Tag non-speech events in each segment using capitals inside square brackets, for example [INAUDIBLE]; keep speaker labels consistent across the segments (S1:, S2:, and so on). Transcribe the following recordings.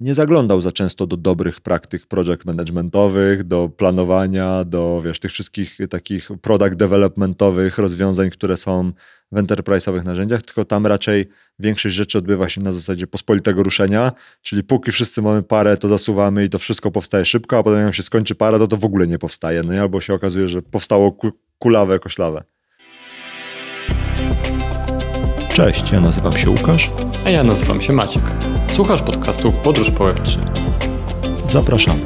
S1: nie zaglądał za często do dobrych praktyk project managementowych, do planowania, do wiesz, tych wszystkich takich product developmentowych rozwiązań, które są w enterprise'owych narzędziach, tylko tam raczej większość rzeczy odbywa się na zasadzie pospolitego ruszenia, czyli póki wszyscy mamy parę, to zasuwamy i to wszystko powstaje szybko, a potem jak się skończy para, to to w ogóle nie powstaje, no i albo się okazuje, że powstało kulawe, koślawe. Cześć, ja nazywam się Łukasz.
S2: A ja nazywam się Maciek. Słuchasz podcastu Podróż po Web3.
S1: Zapraszamy.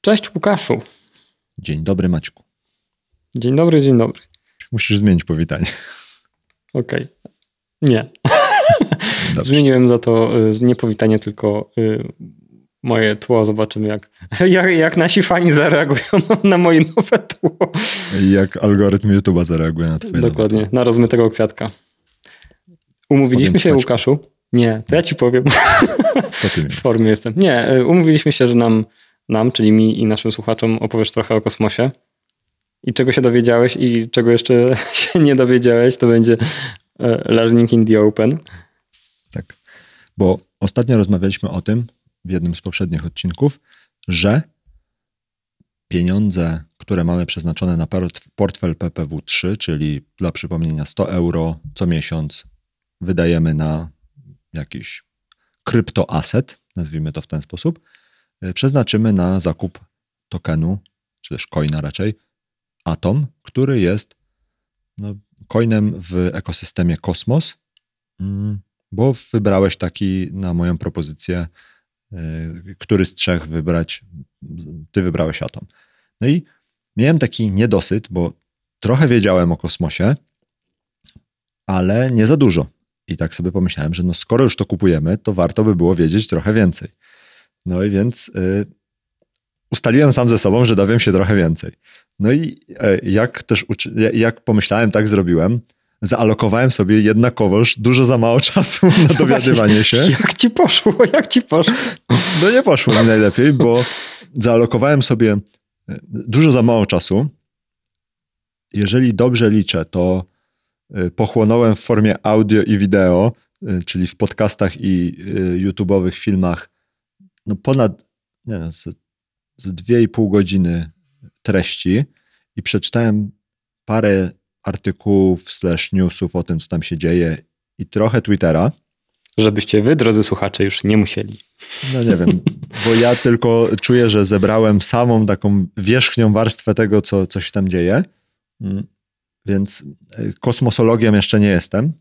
S2: Cześć Łukaszu.
S1: Dzień dobry Maćku.
S2: Dzień dobry, dzień dobry.
S1: Musisz zmienić powitanie.
S2: Okej. Okay. Nie. [LAUGHS] Zmieniłem za to y, nie powitanie, tylko y, moje tło. Zobaczymy, jak, [LAUGHS] jak, jak nasi fani zareagują [LAUGHS] na moje nowe tło.
S1: Jak algorytm YouTube'a zareaguje na twoje
S2: Dokładnie, na rozmytego kwiatka. Umówiliśmy się, Łukaszu. Nie, to ja ci powiem. [LAUGHS] w formie jestem. Nie, y, umówiliśmy się, że nam, nam, czyli mi i naszym słuchaczom opowiesz trochę o kosmosie. I czego się dowiedziałeś i czego jeszcze się nie dowiedziałeś, to będzie Learning in the Open.
S1: Tak, bo ostatnio rozmawialiśmy o tym w jednym z poprzednich odcinków, że pieniądze, które mamy przeznaczone na portfel PPW3, czyli dla przypomnienia 100 euro co miesiąc, wydajemy na jakiś kryptoaset, nazwijmy to w ten sposób, e, przeznaczymy na zakup tokenu, czy też coina raczej, Atom, który jest no, coinem w ekosystemie Kosmos, mm, bo wybrałeś taki na moją propozycję, y, który z trzech wybrać. Ty wybrałeś Atom. No i miałem taki niedosyt, bo trochę wiedziałem o kosmosie, ale nie za dużo. I tak sobie pomyślałem, że no skoro już to kupujemy, to warto by było wiedzieć trochę więcej. No i więc y, ustaliłem sam ze sobą, że dowiem się trochę więcej. No i e, jak też jak pomyślałem, tak zrobiłem. Zaalokowałem sobie jednakowoż dużo za mało czasu na [LAUGHS] dowiadywanie się.
S2: Jak ci poszło? Jak ci poszło?
S1: No nie poszło mi najlepiej, bo zaalokowałem sobie e, dużo za mało czasu. Jeżeli dobrze liczę, to e, pochłonąłem w formie audio i wideo, czyli w podcastach i YouTube'owych filmach, no ponad nie wiem, z, z 2,5 godziny treści i przeczytałem parę artykułów slash newsów o tym, co tam się dzieje i trochę Twittera.
S2: Żebyście wy, drodzy słuchacze, już nie musieli.
S1: No nie wiem, bo ja tylko czuję, że zebrałem samą taką wierzchnią warstwę tego, co, co się tam dzieje. Mm, więc e, kosmosologiem jeszcze nie jestem,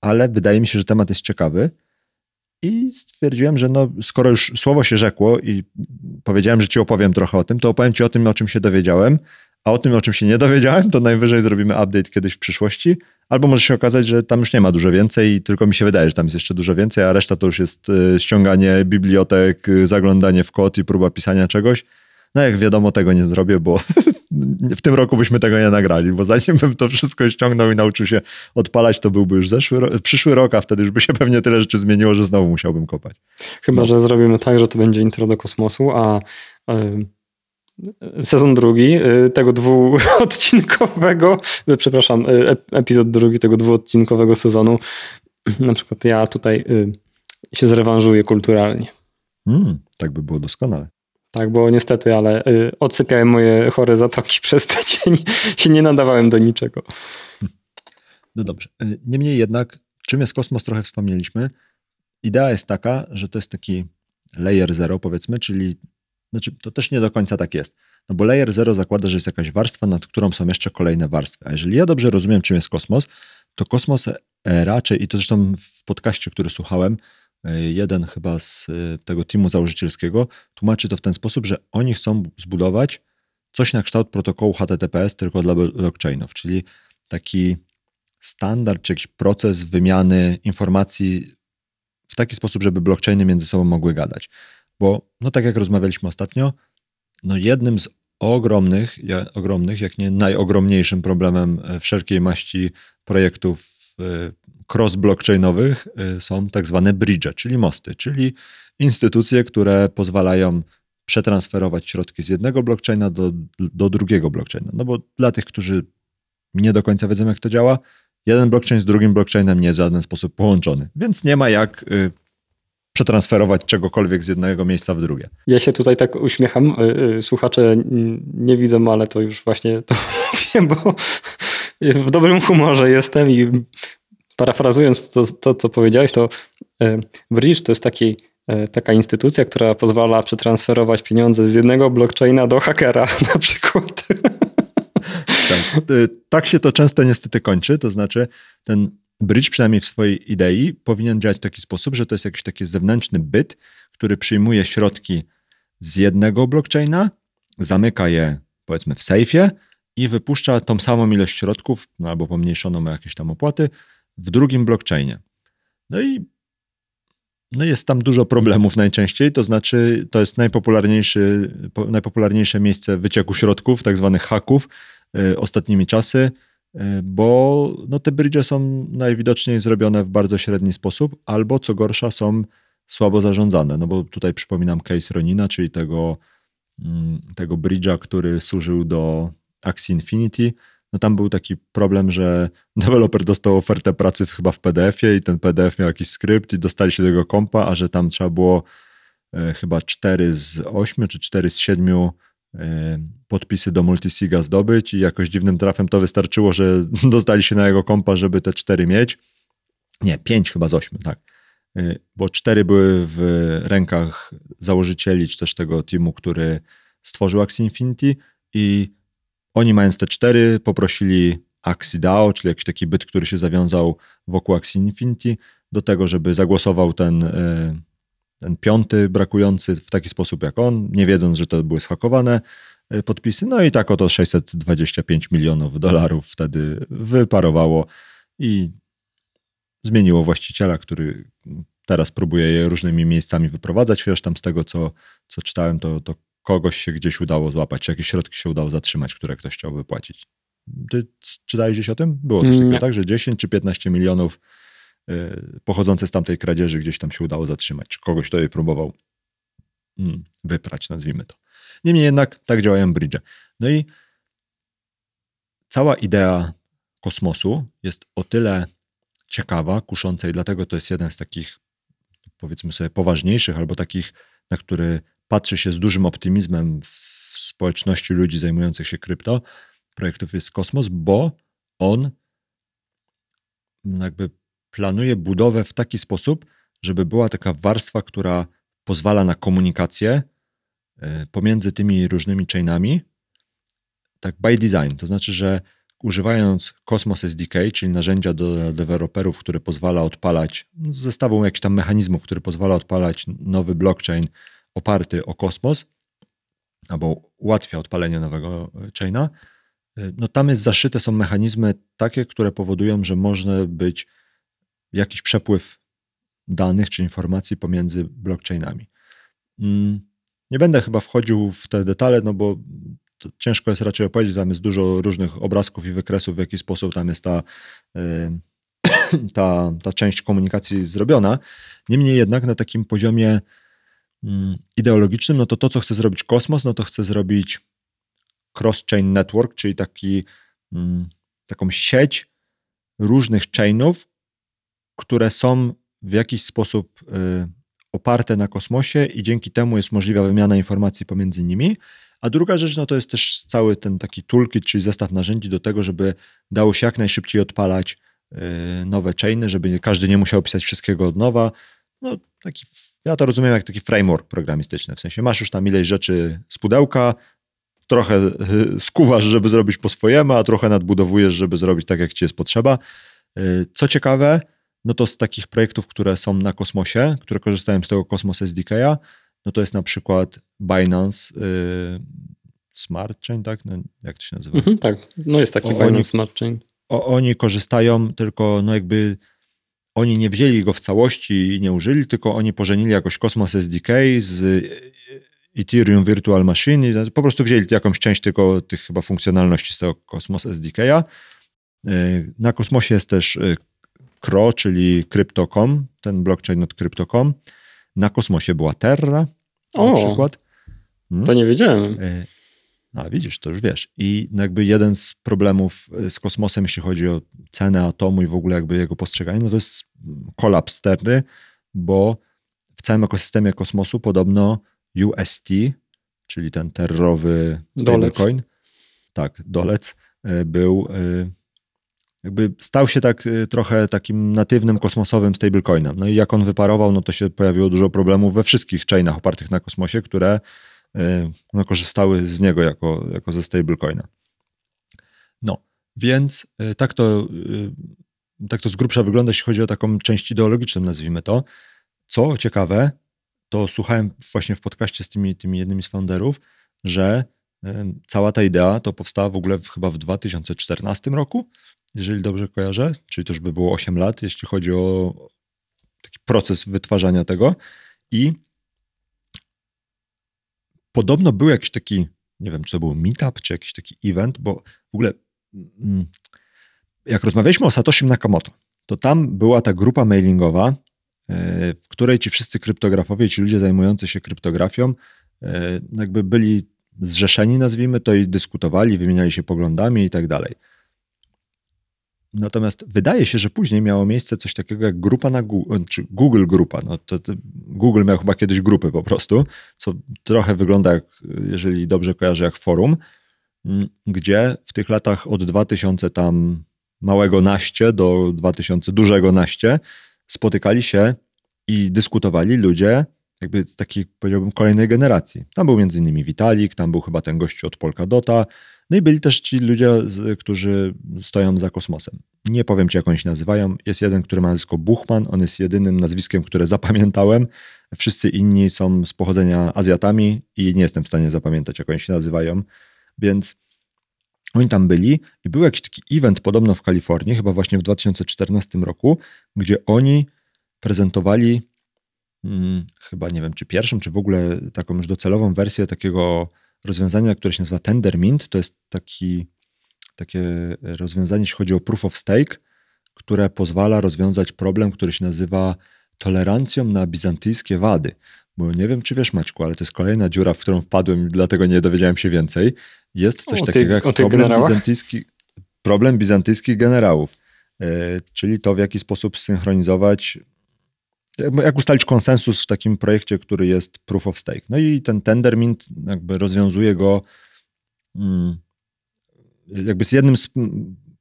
S1: ale wydaje mi się, że temat jest ciekawy. I stwierdziłem, że no, skoro już słowo się rzekło i powiedziałem, że ci opowiem trochę o tym, to opowiem ci o tym, o czym się dowiedziałem, a o tym, o czym się nie dowiedziałem, to najwyżej zrobimy update kiedyś w przyszłości, albo może się okazać, że tam już nie ma dużo więcej i tylko mi się wydaje, że tam jest jeszcze dużo więcej, a reszta to już jest y, ściąganie bibliotek, y, zaglądanie w kod i próba pisania czegoś. No jak wiadomo, tego nie zrobię, bo [LAUGHS] w tym roku byśmy tego nie nagrali, bo zanim bym to wszystko ściągnął i nauczył się odpalać, to byłby już zeszły, przyszły rok, a wtedy już by się pewnie tyle rzeczy zmieniło, że znowu musiałbym kopać.
S2: Chyba, no. że zrobimy tak, że to będzie intro do kosmosu, a sezon drugi y, tego dwuodcinkowego, y, przepraszam, y, epizod drugi tego dwuodcinkowego sezonu, [CLEARS THROAT] na przykład ja tutaj się zrewanżuję kulturalnie.
S1: Mm, tak by było doskonale.
S2: Tak, bo niestety, ale odsypiałem moje chore zatoki [LAUGHS] przez tydzień i nie nadawałem do niczego.
S1: No dobrze. Niemniej jednak, czym jest kosmos, trochę wspomnieliśmy. Idea jest taka, że to jest taki layer zero, powiedzmy, czyli znaczy, to też nie do końca tak jest. No bo layer 0 zakłada, że jest jakaś warstwa, nad którą są jeszcze kolejne warstwy. A jeżeli ja dobrze rozumiem, czym jest kosmos, to kosmos e, raczej, i to zresztą w podcaście, który słuchałem, e, jeden chyba z e, tego teamu założycielskiego tłumaczy to w ten sposób, że oni chcą zbudować coś na kształt protokołu HTTPS tylko dla blockchainów, czyli taki standard czy jakiś proces wymiany informacji w taki sposób, żeby blockchainy między sobą mogły gadać. Bo, no tak jak rozmawialiśmy ostatnio, no jednym z ogromnych, ogromnych, jak nie najogromniejszym problemem e, wszelkiej maści projektów e, cross-blockchainowych e, są tak zwane bridge, czyli mosty, czyli instytucje, które pozwalają przetransferować środki z jednego blockchaina do, do drugiego blockchaina. No bo dla tych, którzy nie do końca wiedzą, jak to działa, jeden blockchain z drugim blockchainem nie jest w żaden sposób połączony, więc nie ma jak y, przetransferować czegokolwiek z jednego miejsca w drugie.
S2: Ja się tutaj tak uśmiecham. Y, y, słuchacze nie widzą, ale to już właśnie to [LAUGHS] wiem, bo w dobrym humorze jestem i parafrazując to, to co powiedziałeś, to y, Bridge to jest taki, taka instytucja, która pozwala przetransferować pieniądze z jednego blockchaina do hakera [LAUGHS] na przykład.
S1: Tak, tak się to często niestety kończy, to znaczy ten Bridge przynajmniej w swojej idei powinien działać w taki sposób, że to jest jakiś taki zewnętrzny byt, który przyjmuje środki z jednego blockchaina, zamyka je powiedzmy w sejfie i wypuszcza tą samą ilość środków, no albo pomniejszoną o jakieś tam opłaty, w drugim blockchainie. No i no jest tam dużo problemów najczęściej, to znaczy to jest najpopularniejszy, najpopularniejsze miejsce wycieku środków, tak zwanych haków, yy, ostatnimi czasy. E, bo no, te bridge są najwidoczniej zrobione w bardzo średni sposób, albo co gorsza są słabo zarządzane. No bo tutaj przypominam case Ronina, czyli tego, mm, tego bridge'a, który służył do Axie Infinity. No tam był taki problem, że [LAUGHS] deweloper dostał ofertę pracy chyba w PDF-ie i ten PDF miał jakiś skrypt i dostali się do tego kompa, a że tam trzeba było e, chyba 4 z 8 czy 4 z 7 podpisy do Multisiga zdobyć i jakoś dziwnym trafem to wystarczyło, że [LAUGHS] dostali się na jego kompa, żeby te cztery mieć. Nie, pięć chyba z ośmiu, tak. Y, bo cztery były w rękach założycieli, czy też tego teamu, który stworzył Axie Infinity i oni mając te cztery poprosili Axie DAO, czyli jakiś taki byt, który się zawiązał wokół Axie Infinity, do tego, żeby zagłosował ten y, ten piąty brakujący w taki sposób jak on, nie wiedząc, że to były schakowane e, podpisy. No i tak oto 625 milionów dolarów wtedy wyparowało i zmieniło właściciela, który teraz próbuje je różnymi miejscami wyprowadzać, chociaż tam z tego, co, co czytałem, to, to kogoś się gdzieś udało złapać, czy jakieś środki się udało zatrzymać, które ktoś chciał wypłacić. Ty czytałeś gdzieś o tym? Było coś takiego, tak? Że 10 czy 15 milionów pochodzące z tamtej kradzieży gdzieś tam się udało zatrzymać, czy kogoś, to je próbował mm, wyprać, nazwijmy to. Niemniej jednak tak działają bridge. No i cała idea kosmosu jest o tyle ciekawa, kusząca i dlatego to jest jeden z takich, powiedzmy sobie, poważniejszych albo takich, na który patrzy się z dużym optymizmem w społeczności ludzi zajmujących się krypto, projektów jest kosmos, bo on jakby planuje budowę w taki sposób, żeby była taka warstwa, która pozwala na komunikację e, pomiędzy tymi różnymi chainami, tak by design. To znaczy, że używając Cosmos SDK, czyli narzędzia do deweloperów, które pozwala odpalać, zestawą jakichś tam mechanizmów, który pozwala odpalać nowy blockchain oparty o Cosmos, albo ułatwia odpalenie nowego chaina, e, no tam jest zaszyte są mechanizmy takie, które powodują, że można być jakiś przepływ danych czy informacji pomiędzy blockchainami. Mm, nie będę chyba wchodził w te detale, no bo ciężko jest raczej opowiedzieć. Tam jest dużo różnych obrazków i wykresów, w jaki sposób tam jest ta, [COUGHS] ta, ta część komunikacji zrobiona. Niemniej jednak na takim poziomie mm, ideologicznym, no to to, co chce zrobić Kosmos, no to chce zrobić cross-chain network, czyli taki, mm, taką sieć różnych chainów, które są w jakiś sposób y, oparte na kosmosie i dzięki temu jest możliwa wymiana informacji pomiędzy nimi. A druga rzecz, no to jest też cały ten taki toolkit, czyli zestaw narzędzi do tego, żeby dało się jak najszybciej odpalać y, nowe chainy, żeby każdy nie musiał pisać wszystkiego od nowa. No taki, ja to rozumiem jak taki framework programistyczny, w sensie masz już tam ileś rzeczy z pudełka, trochę y, skuwasz, żeby zrobić po swojemu, a trochę nadbudowujesz, żeby zrobić tak, jak ci jest potrzeba. Co ciekawe, no to z takich projektów, które są na kosmosie, które korzystają z tego Cosmos SDK'a, no to jest na przykład Binance y, Smart Chain, tak? No, jak to się nazywa? Mhm,
S2: tak, no jest taki o, Binance oni, Smart Chain.
S1: O, oni korzystają, tylko no jakby oni nie wzięli go w całości i nie użyli, tylko oni pożenili jakoś Cosmos SDK z Ethereum Virtual Machine i po prostu wzięli jakąś część tylko tych chyba funkcjonalności z tego Cosmos SDK'a. Y, na Kosmosie jest też CRO, czyli Crypto.com, ten blockchain od Crypto.com. Na kosmosie była Terra, o. na przykład.
S2: Hmm? To nie wiedziałem. E,
S1: a widzisz, to już wiesz. I jakby jeden z problemów e, z kosmosem, jeśli chodzi o cenę atomu i w ogóle jakby jego postrzeganie, no to jest kolaps sterny, bo w całym ekosystemie kosmosu podobno UST, czyli ten terrorowy stablecoin, tak, dolec, e, był jakby stał się tak trochę takim natywnym kosmosowym stablecoinem. No i jak on wyparował, no to się pojawiło dużo problemów we wszystkich chainach opartych na kosmosie, które Y, no, korzystały z niego jako, jako ze stablecoina. No, więc y, tak to, y, tak to z grubsza wygląda, jeśli chodzi o taką część ideologiczną, nazwijmy to. Co ciekawe, to słuchałem właśnie w podcaście z tymi, tymi jednymi z founderów, że cała ta idea to powstała w ogóle chyba w 2014 roku, jeżeli dobrze kojarzę, czyli to już by było 8 lat, jeśli chodzi o taki proces wytwarzania tego. I podobno był jakiś taki, nie wiem, czy to był meetup, czy jakiś taki event, bo w ogóle mm, jak rozmawialiśmy o Satoshi Nakamoto, to tam była ta grupa mailingowa, e, w której ci wszyscy kryptografowie, ci ludzie zajmujący się kryptografią, e, jakby byli zrzeszeni, nazwijmy to, i dyskutowali, wymieniali się poglądami i tak dalej. Natomiast wydaje się, że później miało miejsce coś takiego jak grupa na Google, czy Google Grupa. No to, to Google miał chyba kiedyś grupy po prostu, co trochę wygląda jak, jeżeli dobrze kojarzę, jak forum, gdzie w tych latach od 2000 tam małego naście do 2000 dużego naście spotykali się i dyskutowali ludzie jakby z takiej, powiedziałbym, kolejnej generacji. Tam był między innymi Vitalik, tam był chyba ten gościu od Polkadota, no i byli też ci ludzie, którzy stoją za kosmosem. Nie powiem ci, jak oni się nazywają. Jest jeden, który ma nazwisko Buchman, on jest jedynym nazwiskiem, które zapamiętałem. Wszyscy inni są z pochodzenia Azjatami i nie jestem w stanie zapamiętać, jak oni się nazywają. Więc oni tam byli i był jakiś taki event podobno w Kalifornii, chyba właśnie w 2014 roku, gdzie oni prezentowali hmm, chyba nie wiem, czy pierwszą, czy w ogóle taką już docelową wersję takiego rozwiązania, które się nazywa Tendermint. To jest taki, takie rozwiązanie, jeśli chodzi o proof of stake, które pozwala rozwiązać problem, który się nazywa tolerancją na bizantyjskie wady. Bo nie wiem, czy wiesz, Maćku, ale to jest kolejna dziura, w którą wpadłem dlatego nie dowiedziałem się więcej. Jest coś o, takiego jak problem, bizantyjski, problem bizantyjskich generałów. Yy, czyli to, w jaki sposób synchronizować jak ustalić konsensus w takim projekcie, który jest proof of stake. No i ten Tendermint jakby rozwiązuje go mm, jakby z jednym z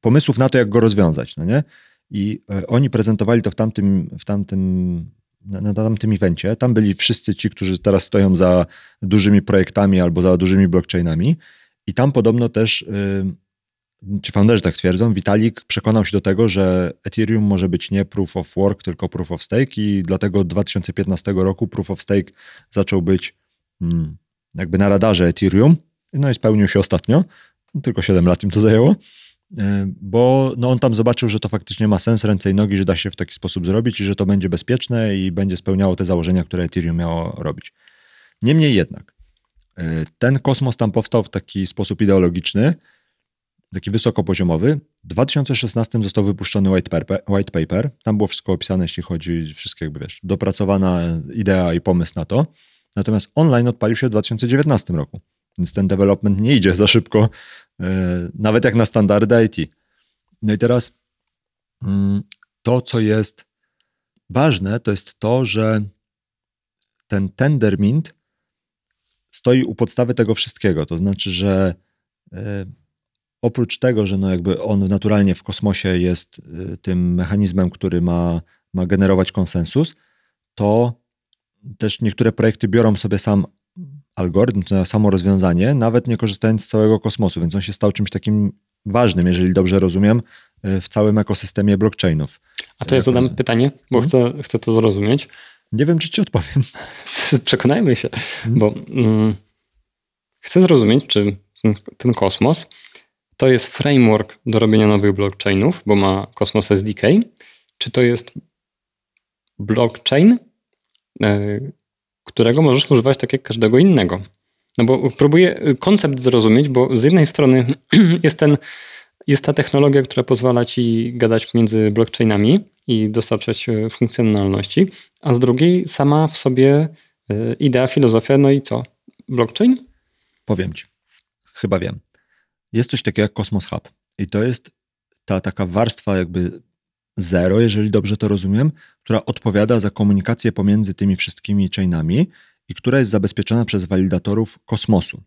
S1: pomysłów na to, jak go rozwiązać, no nie? I e, oni prezentowali to w tamtym, w tamtym na, na tamtym evencie. Tam byli wszyscy ci, którzy teraz stoją za dużymi projektami albo za dużymi blockchainami. I tam podobno też czy founderzy tak twierdzą, Vitalik przekonał się do tego, że Ethereum może być nie proof of work, tylko proof of stake i dlatego od 2015 roku proof of stake zaczął być hmm, jakby na radarze Ethereum. No i spełnił się ostatnio, tylko 7 lat im to zajęło, e, bo no on tam zobaczył, że to faktycznie ma sens ręce i nogi, że da się w taki sposób zrobić i że to będzie bezpieczne i będzie spełniało te założenia, które Ethereum miało robić. Niemniej jednak, e, ten kosmos tam powstał w taki sposób ideologiczny, taki wysokopoziomowy. W 2016 został wypuszczony white paper, white paper. Tam było wszystko opisane, jeśli chodzi, wszystkie jakby wiesz, dopracowana idea i pomysł na to. Natomiast online odpalił się w 2019 roku. Więc ten development nie idzie za szybko, yy, nawet jak na standardy IT. No i teraz yy, to, co jest ważne, to jest to, że ten Tendermint stoi u podstawy tego wszystkiego. To znaczy, że yy, oprócz tego, że no jakby on naturalnie w kosmosie jest y, tym mechanizmem, który ma, ma generować konsensus, to też niektóre projekty biorą sobie sam algorytm, to samo rozwiązanie, nawet nie korzystając z całego kosmosu, więc on się stał czymś takim ważnym, jeżeli dobrze rozumiem, y, w całym ekosystemie blockchainów.
S2: A to ja zadam pytanie, bo hmm? chcę, chcę to zrozumieć.
S1: Nie wiem, czy ci odpowiem. [LAUGHS]
S2: Przekonajmy się, hmm? bo mm, chcę zrozumieć, czy ten kosmos to jest framework do robienia nowych blockchainów, bo ma Cosmos SDK, czy to jest blockchain, e, którego możesz używać tak jak każdego innego. No bo próbuję koncept zrozumieć, bo z jednej strony [CLEARS THROAT] jest, ten, jest ta technologia, która pozwala ci gadać między blockchainami i dostarczać e, funkcjonalności, a z drugiej sama w sobie e, idea, filozofia, no i co? blockchain?
S1: Powiem ci. Chyba wiem. Jest coś takiego jak Cosmos Hub. I to jest ta taka warstwa jakby zero, jeżeli dobrze to rozumiem, która odpowiada za komunikację pomiędzy tymi wszystkimi chainami i która jest zabezpieczona przez walidatorów kosmosu.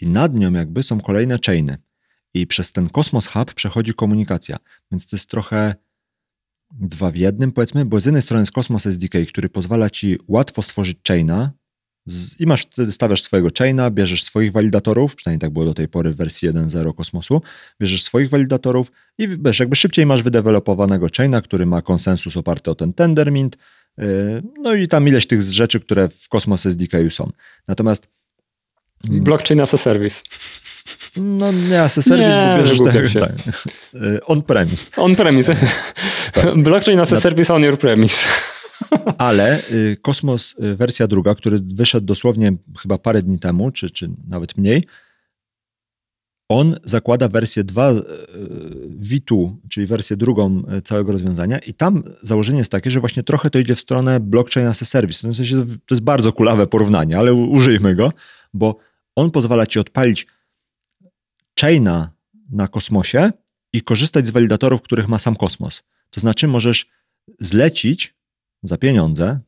S1: I nad nią jakby są kolejne chainy. I przez ten Cosmos Hub przechodzi komunikacja. Więc to jest trochę dwa w jednym, powiedzmy, bo z jednej strony jest Cosmos SDK, który pozwala ci łatwo stworzyć chaina z, i masz wtedy stawiasz swojego chaina, bierzesz swoich walidatorów, przynajmniej tak było do tej pory w wersji 1.0 Kosmosu, bierzesz swoich walidatorów i wiesz, jakby szybciej masz wydevelopowanego chaina, który ma konsensus oparty o ten Tendermint, yy, no i tam ileś tych rzeczy, które w Cosmos SDK są. Natomiast
S2: Blockchain as a service.
S1: No nie as a service, nie, bo bierzesz tego [LAUGHS] tak, on-premise.
S2: On-premise. Tak. Blockchain as a service on your premise.
S1: Ale y, Kosmos y, wersja druga, który wyszedł dosłownie chyba parę dni temu, czy, czy nawet mniej, on zakłada wersję 2 V2, czyli wersję drugą całego rozwiązania i tam założenie jest takie, że właśnie trochę to idzie w stronę blockchain as a service. W sensie to jest bardzo kulawe porównanie, ale użyjmy go, bo on pozwala ci odpalić chaina na kosmosie i korzystać z walidatorów, których ma sam kosmos. To znaczy możesz zlecić za pieniądze,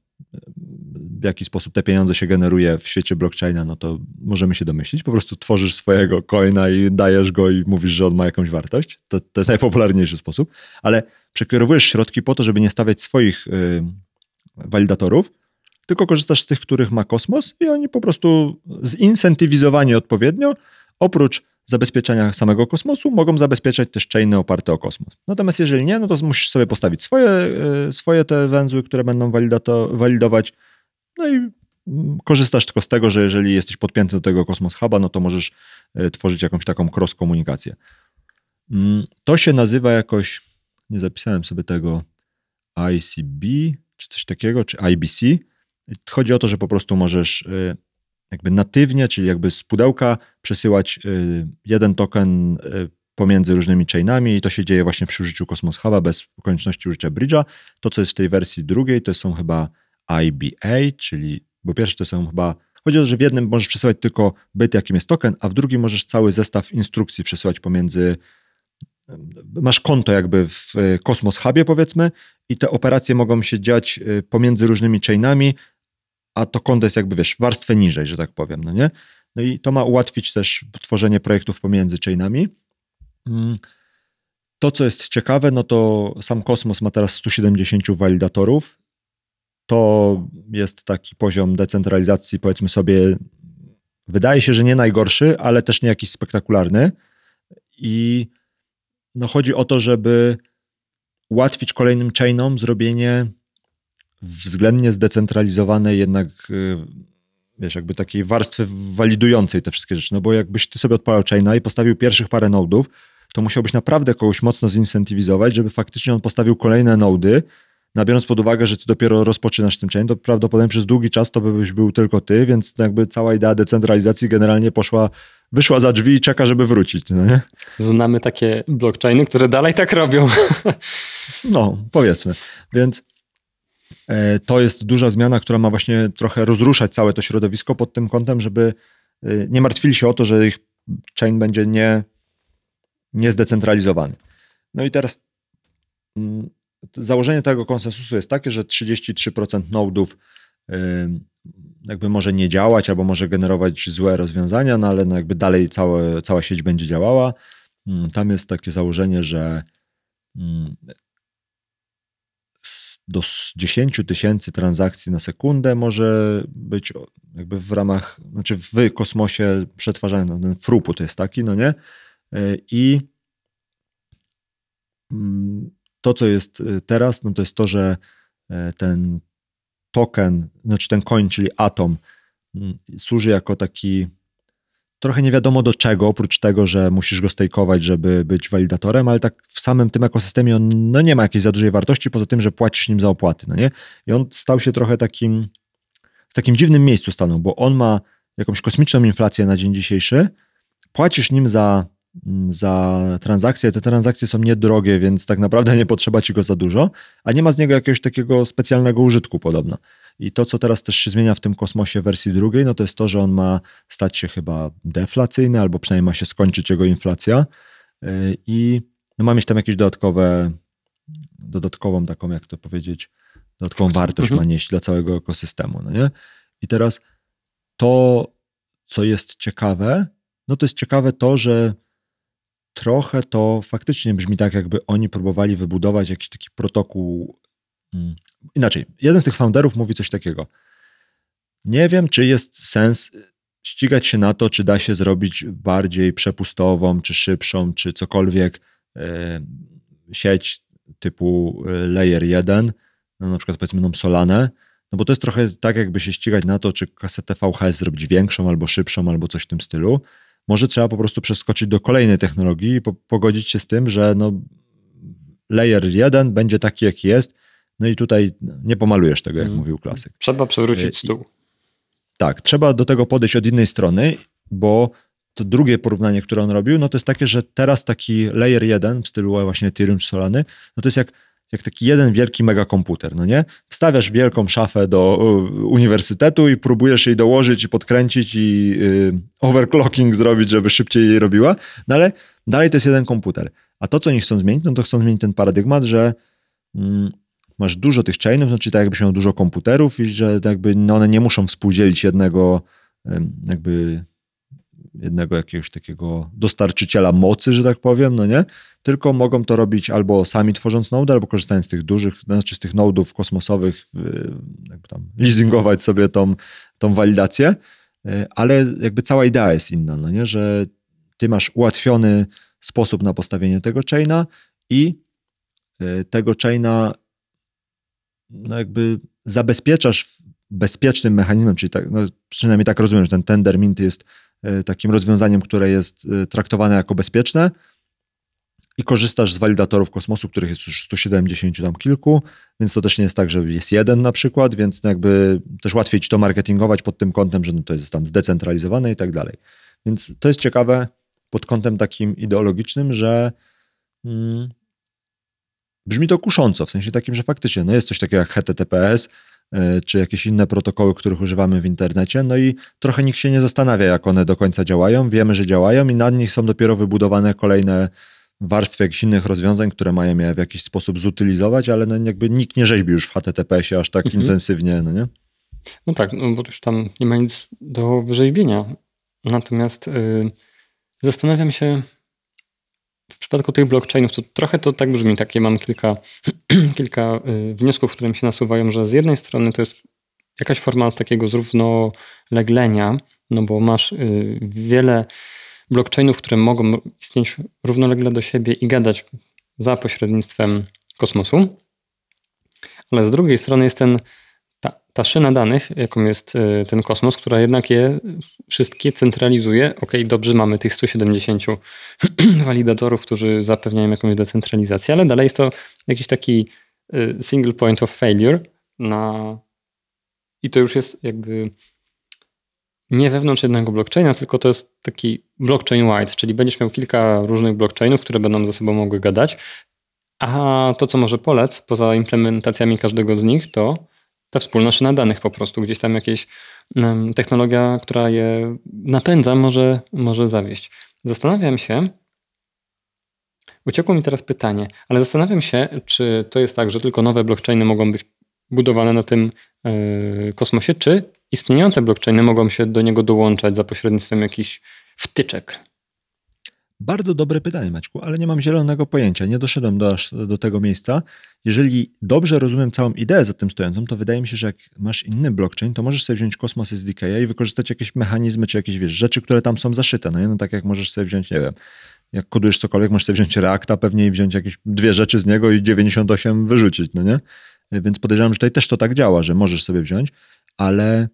S1: w jaki sposób te pieniądze się generuje w świecie blockchaina, no to możemy się domyślić. Po prostu tworzysz swojego coina i dajesz go i mówisz, że on ma jakąś wartość. To, to jest najpopularniejszy sposób, ale przekierowujesz środki po to, żeby nie stawiać swoich yy, walidatorów, tylko korzystasz z tych, których ma kosmos i oni po prostu zincentywizowani odpowiednio, oprócz zabezpieczenia samego kosmosu, mogą zabezpieczać też chainy oparte o kosmos. Natomiast jeżeli nie, no to musisz sobie postawić swoje, e, swoje te węzły, które będą walidować, no i mm, korzystasz tylko z tego, że jeżeli jesteś podpięty do tego Kosmos Huba, no to możesz e, tworzyć jakąś taką cross komunikację. Mm, to się nazywa jakoś, nie zapisałem sobie tego, ICB, czy coś takiego, czy IBC. Chodzi o to, że po prostu możesz y, jakby natywnie, czyli jakby z pudełka przesyłać y, jeden token y, pomiędzy różnymi chainami i to się dzieje właśnie przy użyciu Cosmos Huba bez konieczności użycia bridge'a. To, co jest w tej wersji drugiej, to są chyba IBA, czyli, bo pierwsze to są chyba, chodzi o to, że w jednym możesz przesyłać tylko byt, jakim jest token, a w drugim możesz cały zestaw instrukcji przesyłać pomiędzy masz konto jakby w Cosmos Hubie powiedzmy i te operacje mogą się dziać pomiędzy różnymi chainami, a to konto jest jakby, wiesz, warstwę niżej, że tak powiem, no nie? No i to ma ułatwić też tworzenie projektów pomiędzy chainami. Mm. To, co jest ciekawe, no to sam Kosmos ma teraz 170 walidatorów. To jest taki poziom decentralizacji, powiedzmy sobie, wydaje się, że nie najgorszy, ale też nie jakiś spektakularny. I no chodzi o to, żeby ułatwić kolejnym chainom zrobienie względnie zdecentralizowanej jednak y, wiesz, jakby takiej warstwy walidującej te wszystkie rzeczy, no bo jakbyś ty sobie odpalał chaina i postawił pierwszych parę nodów, to musiałbyś naprawdę kogoś mocno zincentywizować, żeby faktycznie on postawił kolejne nody, no biorąc pod uwagę, że ty dopiero rozpoczynasz tym chain, to prawdopodobnie przez długi czas to byś był tylko ty, więc jakby cała idea decentralizacji generalnie poszła, wyszła za drzwi i czeka, żeby wrócić. No nie?
S2: Znamy takie blockchainy, które dalej tak robią.
S1: No, powiedzmy. Więc to jest duża zmiana, która ma właśnie trochę rozruszać całe to środowisko pod tym kątem, żeby e, nie martwili się o to, że ich chain będzie nie, nie zdecentralizowany. No i teraz mm, założenie tego konsensusu jest takie, że 33% nodów e, jakby może nie działać albo może generować złe rozwiązania, no ale no jakby dalej całe, cała sieć będzie działała. Mm, tam jest takie założenie, że mm, do 10 tysięcy transakcji na sekundę może być jakby w ramach, znaczy w kosmosie przetwarzany, no ten fruput jest taki, no nie? E, I mm, to, co jest e, teraz, no to jest to, że e, ten token, znaczy ten coin, czyli atom, mm, służy jako taki trochę nie wiadomo do czego, oprócz tego, że musisz go stejkować, żeby być walidatorem, ale tak w samym tym ekosystemie on no nie ma jakiejś za dużej wartości, poza tym, że płacisz nim za opłaty, no nie? I on stał się trochę takim, w takim dziwnym miejscu stanął, bo on ma jakąś kosmiczną inflację na dzień dzisiejszy, płacisz nim za mm, za transakcje. Te transakcje są niedrogie, więc tak naprawdę nie potrzeba ci go za dużo, a nie ma z niego jakiegoś takiego specjalnego użytku podobno. I to, co teraz też się zmienia w tym kosmosie wersji drugiej, no to jest to, że on ma stać się chyba deflacyjny, albo przynajmniej ma się skończyć jego inflacja y, i no ma mieć tam jakieś dodatkowe, dodatkową taką, jak to powiedzieć, dodatkową wartość mhm. ma nieść dla całego ekosystemu. No nie? I teraz to, co jest ciekawe, no to jest ciekawe to, że trochę to faktycznie brzmi tak, jakby oni próbowali wybudować jakiś taki protokół. Hmm, inaczej, jeden z tych founderów mówi coś takiego. Nie wiem, czy jest sens ścigać się na to, czy da się zrobić bardziej przepustową, czy szybszą, czy cokolwiek e, sieć typu e, Layer 1, no na przykład powiedzmyną Solanę, no bo to jest trochę tak, jakby się ścigać na to, czy kasetę VHS zrobić większą, albo szybszą, albo coś w tym stylu. Może trzeba po prostu przeskoczyć do kolejnej technologii i po, pogodzić się z tym, że no, layer 1 będzie taki, jaki jest, no i tutaj nie pomalujesz tego, jak hmm. mówił klasyk.
S2: Trzeba przewrócić stół. I,
S1: tak, trzeba do tego podejść od innej strony, bo to drugie porównanie, które on robił, no to jest takie, że teraz taki layer 1 w stylu właśnie Ethereum czy Solany, no to jest jak jak taki jeden wielki megakomputer, no nie? Wstawiasz wielką szafę do uniwersytetu i próbujesz jej dołożyć i podkręcić i y, overclocking zrobić, żeby szybciej jej robiła, no ale dalej to jest jeden komputer. A to, co oni chcą zmienić, no to chcą zmienić ten paradygmat, że mm, masz dużo tych chainów, znaczy tak jakbyś miał dużo komputerów i że jakby no one nie muszą współdzielić jednego jakby jednego jakiegoś takiego dostarczyciela mocy, że tak powiem, no nie? Tylko mogą to robić albo sami tworząc node, albo korzystając z tych dużych, znaczy z tych nodów kosmosowych, jakby tam leasingować sobie tą, tą walidację, y, ale jakby cała idea jest inna, no nie? Że ty masz ułatwiony sposób na postawienie tego chaina i y, tego chaina no jakby zabezpieczasz bezpiecznym mechanizmem, czyli tak, no przynajmniej tak rozumiem, że ten tender mint jest E, takim rozwiązaniem, które jest e, traktowane jako bezpieczne i korzystasz z walidatorów kosmosu, których jest już 170 tam kilku, więc to też nie jest tak, że jest jeden na przykład, więc jakby też łatwiej ci to marketingować pod tym kątem, że no to jest tam zdecentralizowane i tak dalej. Więc to jest ciekawe pod kątem takim ideologicznym, że mm, brzmi to kusząco, w sensie takim, że faktycznie no jest coś takiego jak HTTPS, E, czy jakieś inne protokoły, których używamy w internecie. No i trochę nikt się nie zastanawia, jak one do końca działają. Wiemy, że działają i nad nich są dopiero wybudowane kolejne warstwy jakichś innych rozwiązań, które mają je w jakiś sposób zutylizować, ale no jakby nikt nie rzeźbi już w HTTPS-ie aż tak mhm. intensywnie, no nie?
S2: No tak, no bo już tam nie ma nic do wyrzeźbienia. Natomiast yy, zastanawiam się, w przypadku tych blockchainów, to trochę to tak brzmi, takie mam kilka, [CLEARS THROAT] kilka y, wniosków, które mi się nasuwają, że z jednej strony to jest jakaś forma takiego zrównoleglenia, no bo masz y, wiele blockchainów, które mogą istnieć równolegle do siebie i gadać za pośrednictwem kosmosu, ale z drugiej strony jest ten ta szyna danych, jaką jest y, ten kosmos, która jednak je wszystkie centralizuje. Ok, dobrze, mamy tych 170 [CLEARS THROAT] walidatorów, którzy zapewniają jakąś decentralizację, ale dalej jest to jakiś taki y, single point of failure na... i to już jest jakby nie wewnątrz jednego blockchaina, tylko to jest taki blockchain wide, czyli będziesz miał kilka różnych blockchainów, które będą ze sobą mogły gadać, a to, co może polec, poza implementacjami każdego z nich, to ta wspólna szyna danych po prostu, gdzieś tam jakieś technologia, która je napędza, może, może zawieść. Zastanawiam się, uciekło mi teraz pytanie, ale zastanawiam się, czy to jest tak, że tylko nowe blockchainy mogą być budowane na tym yy, kosmosie, czy istniejące blockchainy mogą się do niego dołączać za pośrednictwem jakichś wtyczek.
S1: Bardzo dobre pytanie, Maćku, ale nie mam zielonego pojęcia. Nie doszedłem do, do tego miejsca. Jeżeli dobrze rozumiem całą ideę za tym stojącą, to wydaje mi się, że jak masz inny blockchain, to możesz sobie wziąć Cosmos SDK i wykorzystać jakieś mechanizmy czy jakieś wiesz, rzeczy, które tam są zaszyte. No, nie? no tak jak możesz sobie wziąć, nie wiem, jak kodujesz cokolwiek, możesz sobie wziąć Reacta pewnie i wziąć jakieś dwie rzeczy z niego i 98 wyrzucić, no nie? Więc podejrzewam, że tutaj też to tak działa, że możesz sobie wziąć, ale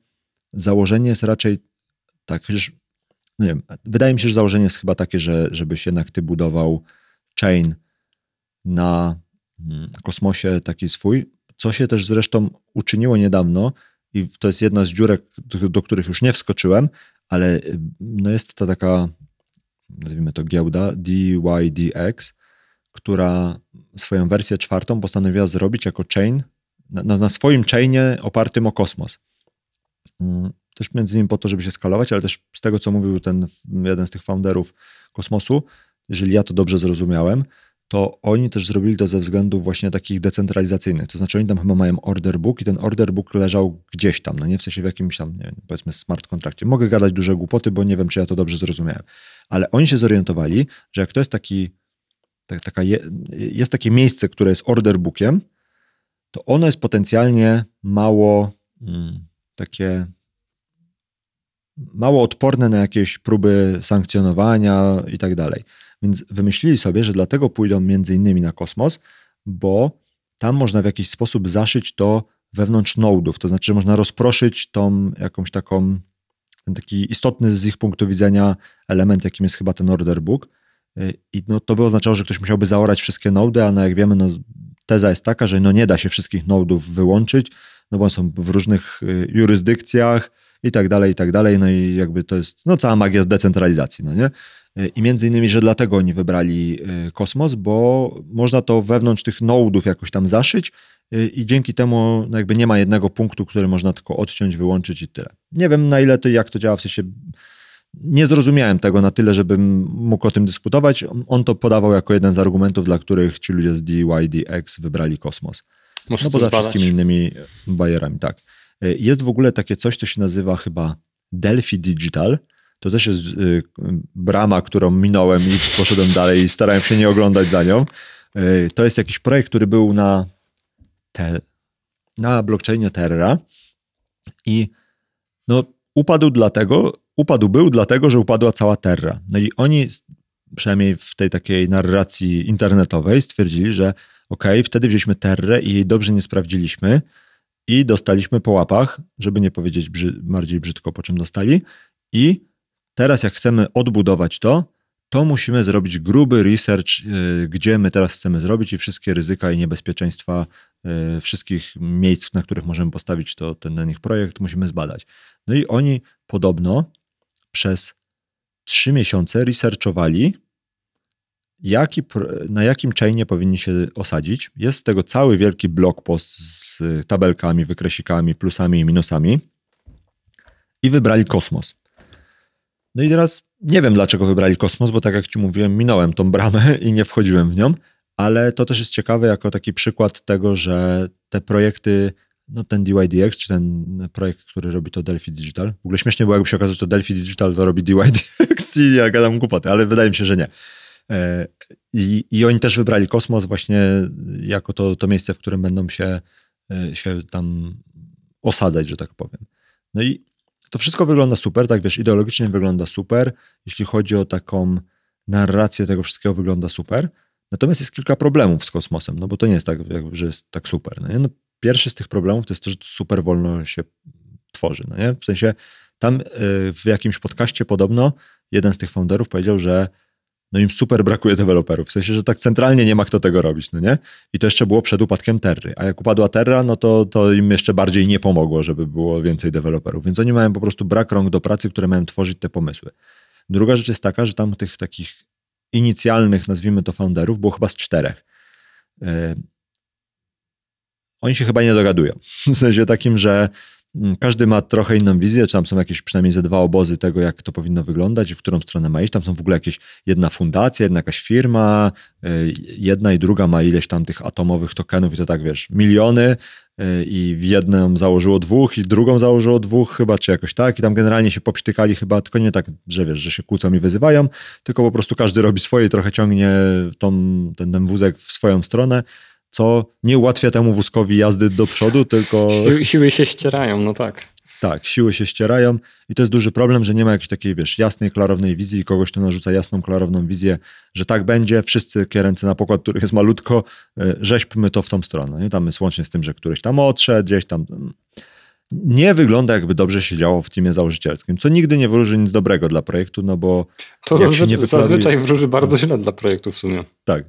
S1: założenie jest raczej tak, chociaż no nie wiem, wydaje mi się, że założenie jest chyba takie, że żebyś jednak ty budował chain na mm, kosmosie taki swój, co się też zresztą uczyniło niedawno i to jest jedna z dziurek, do, których już nie wskoczyłem, ale no jest to taka nazwijmy to giełda, DYDX, która swoją wersję czwartą postanowiła zrobić jako chain, na, na swoim chainie opartym o kosmos. Mm, też między innymi po to, żeby się skalować, ale też z tego, co mówił ten jeden z tych founderów kosmosu, jeżeli ja to dobrze zrozumiałem, to oni też zrobili to ze względów właśnie takich decentralizacyjnych. To znaczy oni tam chyba mają order book i ten order book leżał gdzieś tam, no nie w sensie w jakimś tam, nie wiem, powiedzmy smart kontrakcie. Mogę gadać duże głupoty, bo nie wiem, czy ja to dobrze zrozumiałem. Ale oni się zorientowali, że jak to jest taki, tak, taka je, jest takie miejsce, które jest order bookiem, to ono jest potencjalnie mało hmm, takie mało odporne na jakieś próby sankcjonowania i tak dalej. Więc wymyślili sobie, że dlatego pójdą między innymi na kosmos, bo tam można w jakiś sposób zaszyć to wewnątrz nodów, to znaczy, że można rozproszyć tą jakąś taką, ten taki istotny z ich punktu widzenia element, jakim jest chyba ten order book. I no, to by oznaczało, że ktoś musiałby zaorać wszystkie nody, a no jak wiemy, no, teza jest taka, że no nie da się wszystkich nodów wyłączyć, no bo są w różnych y, jurysdykcjach i tak dalej, i tak dalej. No i jakby to jest no, cała magia z decentralizacji, no nie? I między innymi, że dlatego oni wybrali y, Kosmos, bo można to wewnątrz tych nodów jakoś tam zaszyć y, i dzięki temu no jakby nie ma jednego punktu, który można tylko odciąć, wyłączyć i tyle. Nie wiem na ile to, jak to działa, w sensie nie zrozumiałem tego na tyle, żebym mógł o tym dyskutować. On to podawał jako jeden z argumentów, dla których ci ludzie z DYDX wybrali Kosmos.
S2: Muszę
S1: no poza wszystkimi innymi bajerami, tak. Y, jest w ogóle takie coś, co się nazywa chyba Delphi Digital, to też jest y, brama, którą minąłem i poszedłem dalej i starałem się nie oglądać za nią. Y, to jest jakiś projekt, który był na, te, na blockchainie Terra i no, upadł dlatego, upadł był dlatego, że upadła cała Terra. No i oni, przynajmniej w tej takiej narracji internetowej, stwierdzili, że ok, wtedy wzięliśmy Terrę i jej dobrze nie sprawdziliśmy i dostaliśmy po łapach, żeby nie powiedzieć brzy, bardziej brzydko, po czym dostali i Teraz, jak chcemy odbudować to, to musimy zrobić gruby research, y, gdzie my teraz chcemy zrobić i wszystkie ryzyka i niebezpieczeństwa y, wszystkich miejsc, na których możemy postawić to, ten na nich projekt, musimy zbadać. No i oni podobno przez trzy miesiące researchowali, jaki, na jakim chainie powinni się osadzić. Jest z tego cały wielki blog post z tabelkami, wykresikami, plusami i minusami i wybrali kosmos. No i teraz nie wiem, dlaczego wybrali kosmos, bo tak jak ci mówiłem, minąłem tą bramę [LAUGHS] i nie wchodziłem w nią, ale to też jest ciekawe jako taki przykład tego, że te projekty, no ten DYDX, czy ten projekt, który robi to Delphi Digital, w ogóle śmiesznie było, jakby się okazało, że to Delphi Digital to robi DYDX i ja gadam głupoty, ale wydaje mi się, że nie. E, I, I oni też wybrali kosmos właśnie jako to, to miejsce, w którym będą się, e, się tam osadzać, że tak powiem. No i to wszystko wygląda super, tak wiesz, ideologicznie wygląda super, jeśli chodzi o taką narrację tego wszystkiego wygląda super. Natomiast jest kilka problemów z kosmosem, no bo to nie jest tak, że jest tak super. No, no pierwszy z tych problemów to jest to, że super wolno się tworzy. No nie? W sensie tam y, w jakimś podcaście podobno jeden z tych founderów powiedział, że no im super brakuje deweloperów. W sensie, że tak centralnie nie ma kto tego robić, no nie? I to jeszcze było przed upadkiem Terry. A jak upadła Terra, no to, to im jeszcze bardziej nie pomogło, żeby było więcej deweloperów. Więc oni mają po prostu brak rąk do pracy, które mają tworzyć te pomysły. Druga rzecz jest taka, że tam tych takich inicjalnych, nazwijmy to founderów, było chyba z czterech. Yy, oni się chyba nie dogadują. [LAUGHS] W sensie takim, że każdy ma trochę inną wizję, czy tam są jakieś przynajmniej ze dwa obozy tego, jak to powinno wyglądać i w którą stronę ma iść. Tam są w ogóle jakieś jedna fundacja, jedna jakaś firma, y, jedna i druga ma ileś tam tych atomowych tokenów i to tak wiesz, miliony y, i jedną założyło dwóch i drugą założyło dwóch chyba, czy jakoś tak i tam generalnie się popśtykali chyba, tylko nie tak, że wiesz, że się kłócą i wyzywają, tylko po prostu każdy robi swoje i trochę ciągnie tą, ten, ten wózek w swoją stronę co nie ułatwia temu wózkowi jazdy do przodu, tylko...
S2: Siły, siły się ścierają, no tak.
S1: Tak, siły się ścierają i to jest duży problem, że nie ma jakiejś takiej, wiesz, jasnej, klarownej wizji, kogoś, kto narzuca jasną, klarowną wizję, że tak będzie, wszyscy kieręcy na pokład, których jest malutko, e, rzeźbmy to w tą stronę. Nie? Tam jest łącznie z tym, że któryś tam odszedł, gdzieś tam... Nie wygląda jakby dobrze się działo w teamie założycielskim, co nigdy nie wróży nic dobrego dla projektu, no bo...
S2: To zazwy- nie wyklaruje... zazwyczaj wróży bardzo źle dla projektu w sumie.
S1: Tak,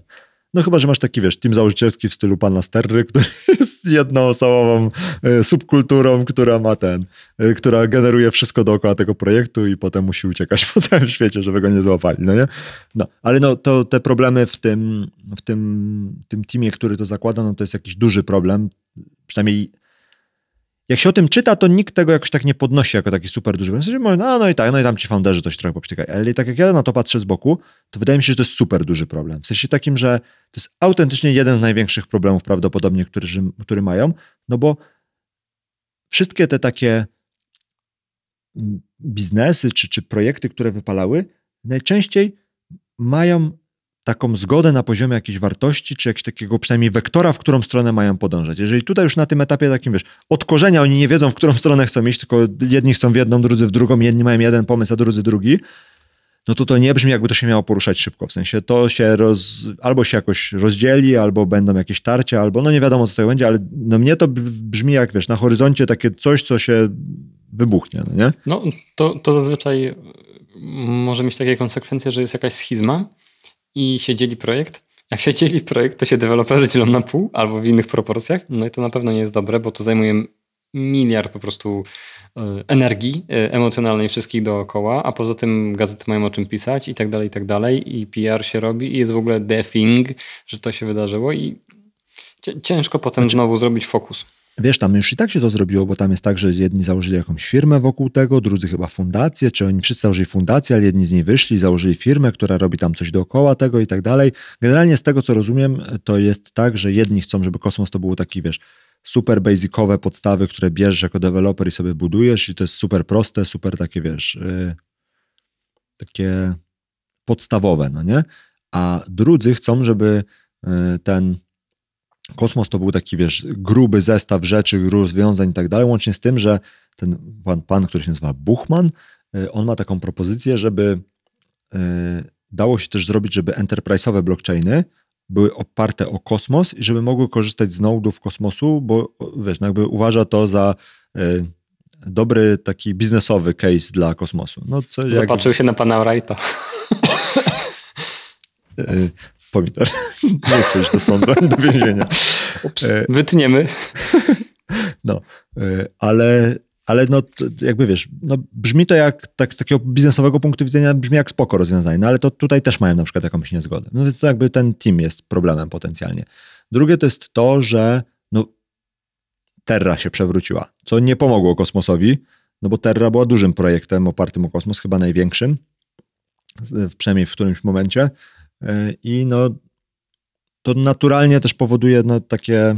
S1: No chyba, że masz taki, wiesz, team założycielski w stylu pana Sterry, który [LAUGHS] jest jednoosobową e, subkulturą, która ma ten, e, która generuje wszystko dookoła tego projektu i potem musi uciekać [LAUGHS] po całym świecie, żeby go nie złapali, no nie? No, ale no to te problemy w tym, w tym, tym teamie, który to zakłada, no to jest jakiś duży problem, przynajmniej jak się o tym czyta, to nikt tego jakoś tak nie podnosi jako taki super duży. W sensie, no, no i tak, no i tam ci founderzy coś trochę poprztykają. Ale tak jak ja na to patrzę z boku, to wydaje mi się, że to jest super duży problem. W sensie takim, że to jest autentycznie jeden z największych problemów prawdopodobnie, który, który mają, no bo wszystkie te takie mm, biznesy czy, czy projekty, które wypalały, najczęściej mają taką zgodę na poziomie jakiejś wartości, czy jakiegoś takiego przynajmniej wektora, w którą stronę mają podążać. Jeżeli tutaj już na tym etapie takim, wiesz, od korzenia oni nie wiedzą, w którą stronę chcą iść, tylko jedni chcą w jedną, drudzy w drugą, jedni mają jeden pomysł, a drudzy drugi, no to to nie brzmi, jakby to się miało poruszać szybko. W sensie to się roz, albo się jakoś rozdzieli, albo będą jakieś tarcia, albo no nie wiadomo, co to będzie, ale no mnie to brzmi jak, wiesz, na horyzoncie takie coś, co się wybuchnie, no nie?
S2: No to, to zazwyczaj może mieć takie konsekwencje, że jest jakaś schizma, i się dzieli projekt. Jak się dzieli projekt, to się deweloperzy dzielą na pół albo w innych proporcjach. No i to na pewno nie jest dobre, bo to zajmuje miliard po prostu e, energii e, emocjonalnej wszystkich dookoła, a poza tym gazety mają o czym pisać i tak dalej, i tak dalej i PR się robi i jest w ogóle defing, że to się wydarzyło i ciężko potem znaczy, znowu zrobić fokus.
S1: Wiesz, tam już i tak się to zrobiło, bo tam jest tak, że jedni założyli jakąś firmę wokół tego, drudzy chyba fundację, czy oni wszyscy założyli fundację, ale jedni z niej wyszli, założyli firmę, która robi tam coś dookoła tego i tak dalej. Generalnie z tego, co rozumiem, to jest tak, że jedni chcą, żeby kosmos to był taki, wiesz, super basicowe podstawy, które bierzesz jako deweloper i sobie budujesz i to jest super proste, super takie, wiesz, yy, takie podstawowe, no nie? A drudzy chcą, żeby yy, ten Kosmos to był taki, wiesz, gruby zestaw rzeczy, rozwiązań i tak dalej, łącznie z tym, że ten pan, pan, który się nazywa Buchman, y, on ma taką propozycję, żeby y, dało się też zrobić, żeby enterprise'owe blockchainy były oparte o kosmos i żeby mogły korzystać z nodów kosmosu, bo wiesz, no jakby uważa to za y, dobry taki biznesowy case dla kosmosu. No,
S2: co, Zapatrzył jak... się na pana Wrighta. [LAUGHS]
S1: pomidor. [LAUGHS] Nie chcę iść do sądu ani do więzienia.
S2: Ups, e, wytniemy. [LAUGHS]
S1: No, e, ale, ale no, jakby wiesz, no, brzmi to jak, tak z takiego biznesowego punktu widzenia, brzmi jak spoko rozwiązanie, no ale to tutaj też mają na przykład jakąś niezgodę. No więc jakby ten team jest problemem potencjalnie. Drugie to jest to, że no, Terra się przewróciła, co nie pomogło kosmosowi, no bo Terra była dużym projektem opartym o kosmos, chyba największym, przynajmniej w którymś momencie. E, I no, to naturalnie też powoduje no, takie,